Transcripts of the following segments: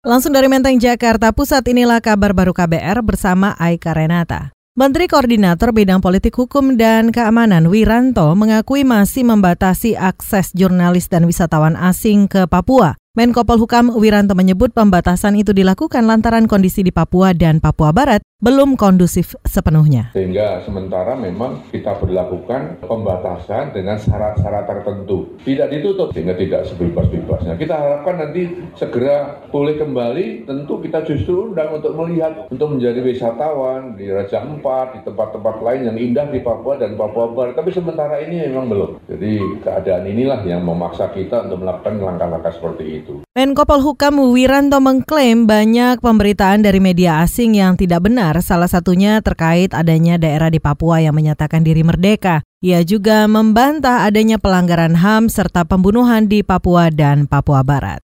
Langsung dari Menteng, Jakarta Pusat, inilah kabar baru KBR bersama Aika Renata. Menteri Koordinator Bidang Politik Hukum dan Keamanan Wiranto mengakui masih membatasi akses jurnalis dan wisatawan asing ke Papua. Menko Polhukam Wiranto menyebut pembatasan itu dilakukan lantaran kondisi di Papua dan Papua Barat belum kondusif sepenuhnya. Sehingga sementara memang kita berlakukan pembatasan dengan syarat-syarat tertentu. Tidak ditutup sehingga tidak sebebas-bebasnya. Kita harapkan nanti segera pulih kembali, tentu kita justru undang untuk melihat, untuk menjadi wisatawan di Raja Empat, di tempat-tempat lain yang indah di Papua dan Papua Barat. Tapi sementara ini memang belum. Jadi keadaan inilah yang memaksa kita untuk melakukan langkah-langkah seperti itu. Menko Polhukam Wiranto mengklaim banyak pemberitaan dari media asing yang tidak benar, salah satunya terkait adanya daerah di Papua yang menyatakan diri merdeka. Ia juga membantah adanya pelanggaran HAM serta pembunuhan di Papua dan Papua Barat.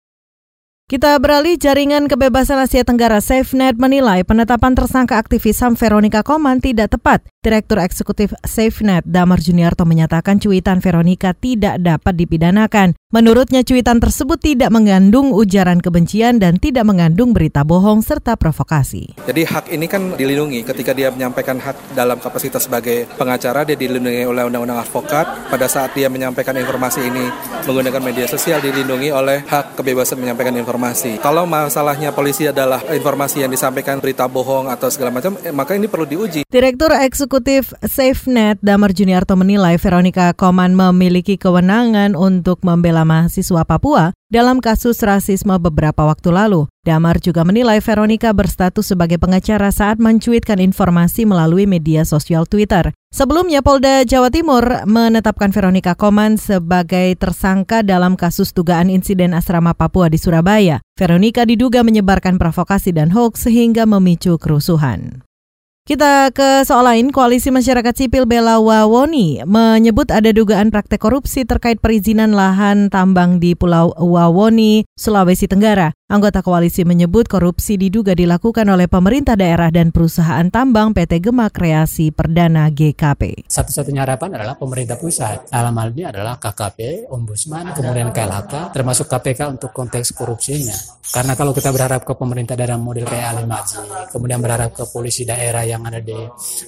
Kita beralih jaringan kebebasan Asia Tenggara SafeNet menilai penetapan tersangka aktivis HAM Veronica Koman tidak tepat. Direktur Eksekutif SafeNet Damar Juniarto menyatakan cuitan Veronica tidak dapat dipidanakan. Menurutnya cuitan tersebut tidak mengandung ujaran kebencian dan tidak mengandung berita bohong serta provokasi. Jadi hak ini kan dilindungi ketika dia menyampaikan hak dalam kapasitas sebagai pengacara dia dilindungi oleh undang-undang advokat. Pada saat dia menyampaikan informasi ini menggunakan media sosial dilindungi oleh hak kebebasan menyampaikan informasi. Kalau masalahnya polisi adalah informasi yang disampaikan berita bohong atau segala macam, eh, maka ini perlu diuji. Direktur Eksekutif SafeNet Damar Juniarto menilai Veronica Koman memiliki kewenangan untuk membela mahasiswa Papua dalam kasus rasisme beberapa waktu lalu. Damar juga menilai Veronica berstatus sebagai pengacara saat mencuitkan informasi melalui media sosial Twitter. Sebelumnya Polda Jawa Timur menetapkan Veronica Koman sebagai tersangka dalam kasus dugaan insiden asrama Papua di Surabaya. Veronica diduga menyebarkan provokasi dan hoax sehingga memicu kerusuhan. Kita ke soal lain, Koalisi Masyarakat Sipil Bela Wawoni menyebut ada dugaan praktek korupsi terkait perizinan lahan tambang di Pulau Wawoni, Sulawesi Tenggara. Anggota koalisi menyebut korupsi diduga dilakukan oleh pemerintah daerah dan perusahaan tambang PT Gema Kreasi Perdana GKP. Satu-satunya harapan adalah pemerintah pusat. Dalam hal ini adalah KKP, Ombudsman, kemudian KLHK, termasuk KPK untuk konteks korupsinya. Karena kalau kita berharap ke pemerintah daerah model kayak Alimaji, kemudian berharap ke polisi daerah yang ada di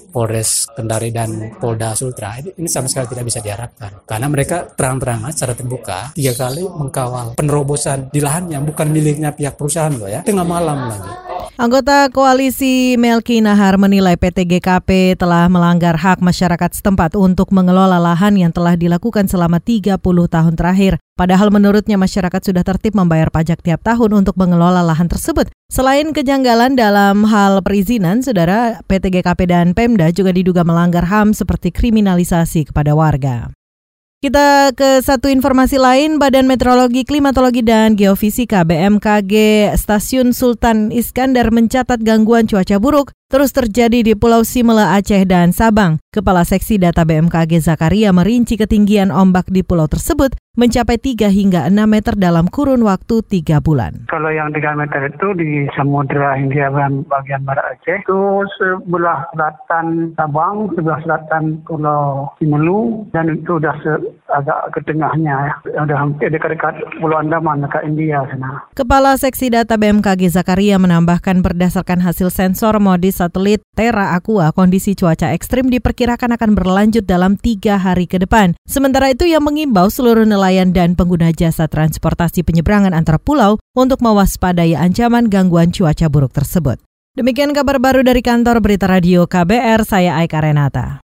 Polres Kendari dan Polda Sultra, ini sama sekali tidak bisa diharapkan. Karena mereka terang-terangan secara terbuka tiga kali mengkawal penerobosan di lahan yang bukan miliknya pihak perusahaan loh ya, tengah malam lagi. Anggota koalisi Melki Nahar menilai PT GKP telah melanggar hak masyarakat setempat untuk mengelola lahan yang telah dilakukan selama 30 tahun terakhir. Padahal menurutnya masyarakat sudah tertib membayar pajak tiap tahun untuk mengelola lahan tersebut. Selain kejanggalan dalam hal perizinan, saudara PT GKP dan Pemda juga diduga melanggar HAM seperti kriminalisasi kepada warga. Kita ke satu informasi lain, Badan Meteorologi, Klimatologi, dan Geofisika BMKG Stasiun Sultan Iskandar mencatat gangguan cuaca buruk terus terjadi di Pulau Simele, Aceh, dan Sabang. Kepala Seksi Data BMKG Zakaria merinci ketinggian ombak di pulau tersebut mencapai 3 hingga 6 meter dalam kurun waktu 3 bulan. Kalau yang 3 meter itu di Samudra Hindia bagian barat Aceh, itu sebelah selatan Sabang, sebelah selatan Pulau Simelu, dan itu sudah agak ke tengahnya, ya. udah hampir dekat-dekat Pulau Andaman, dekat India sana. Kepala Seksi Data BMKG Zakaria menambahkan berdasarkan hasil sensor modis satelit Terra Aqua, kondisi cuaca ekstrim diperkirakan akan berlanjut dalam tiga hari ke depan. Sementara itu yang mengimbau seluruh nelayan nelayan dan pengguna jasa transportasi penyeberangan antar pulau untuk mewaspadai ancaman gangguan cuaca buruk tersebut. Demikian kabar baru dari kantor Berita Radio KBR, saya Aika Renata.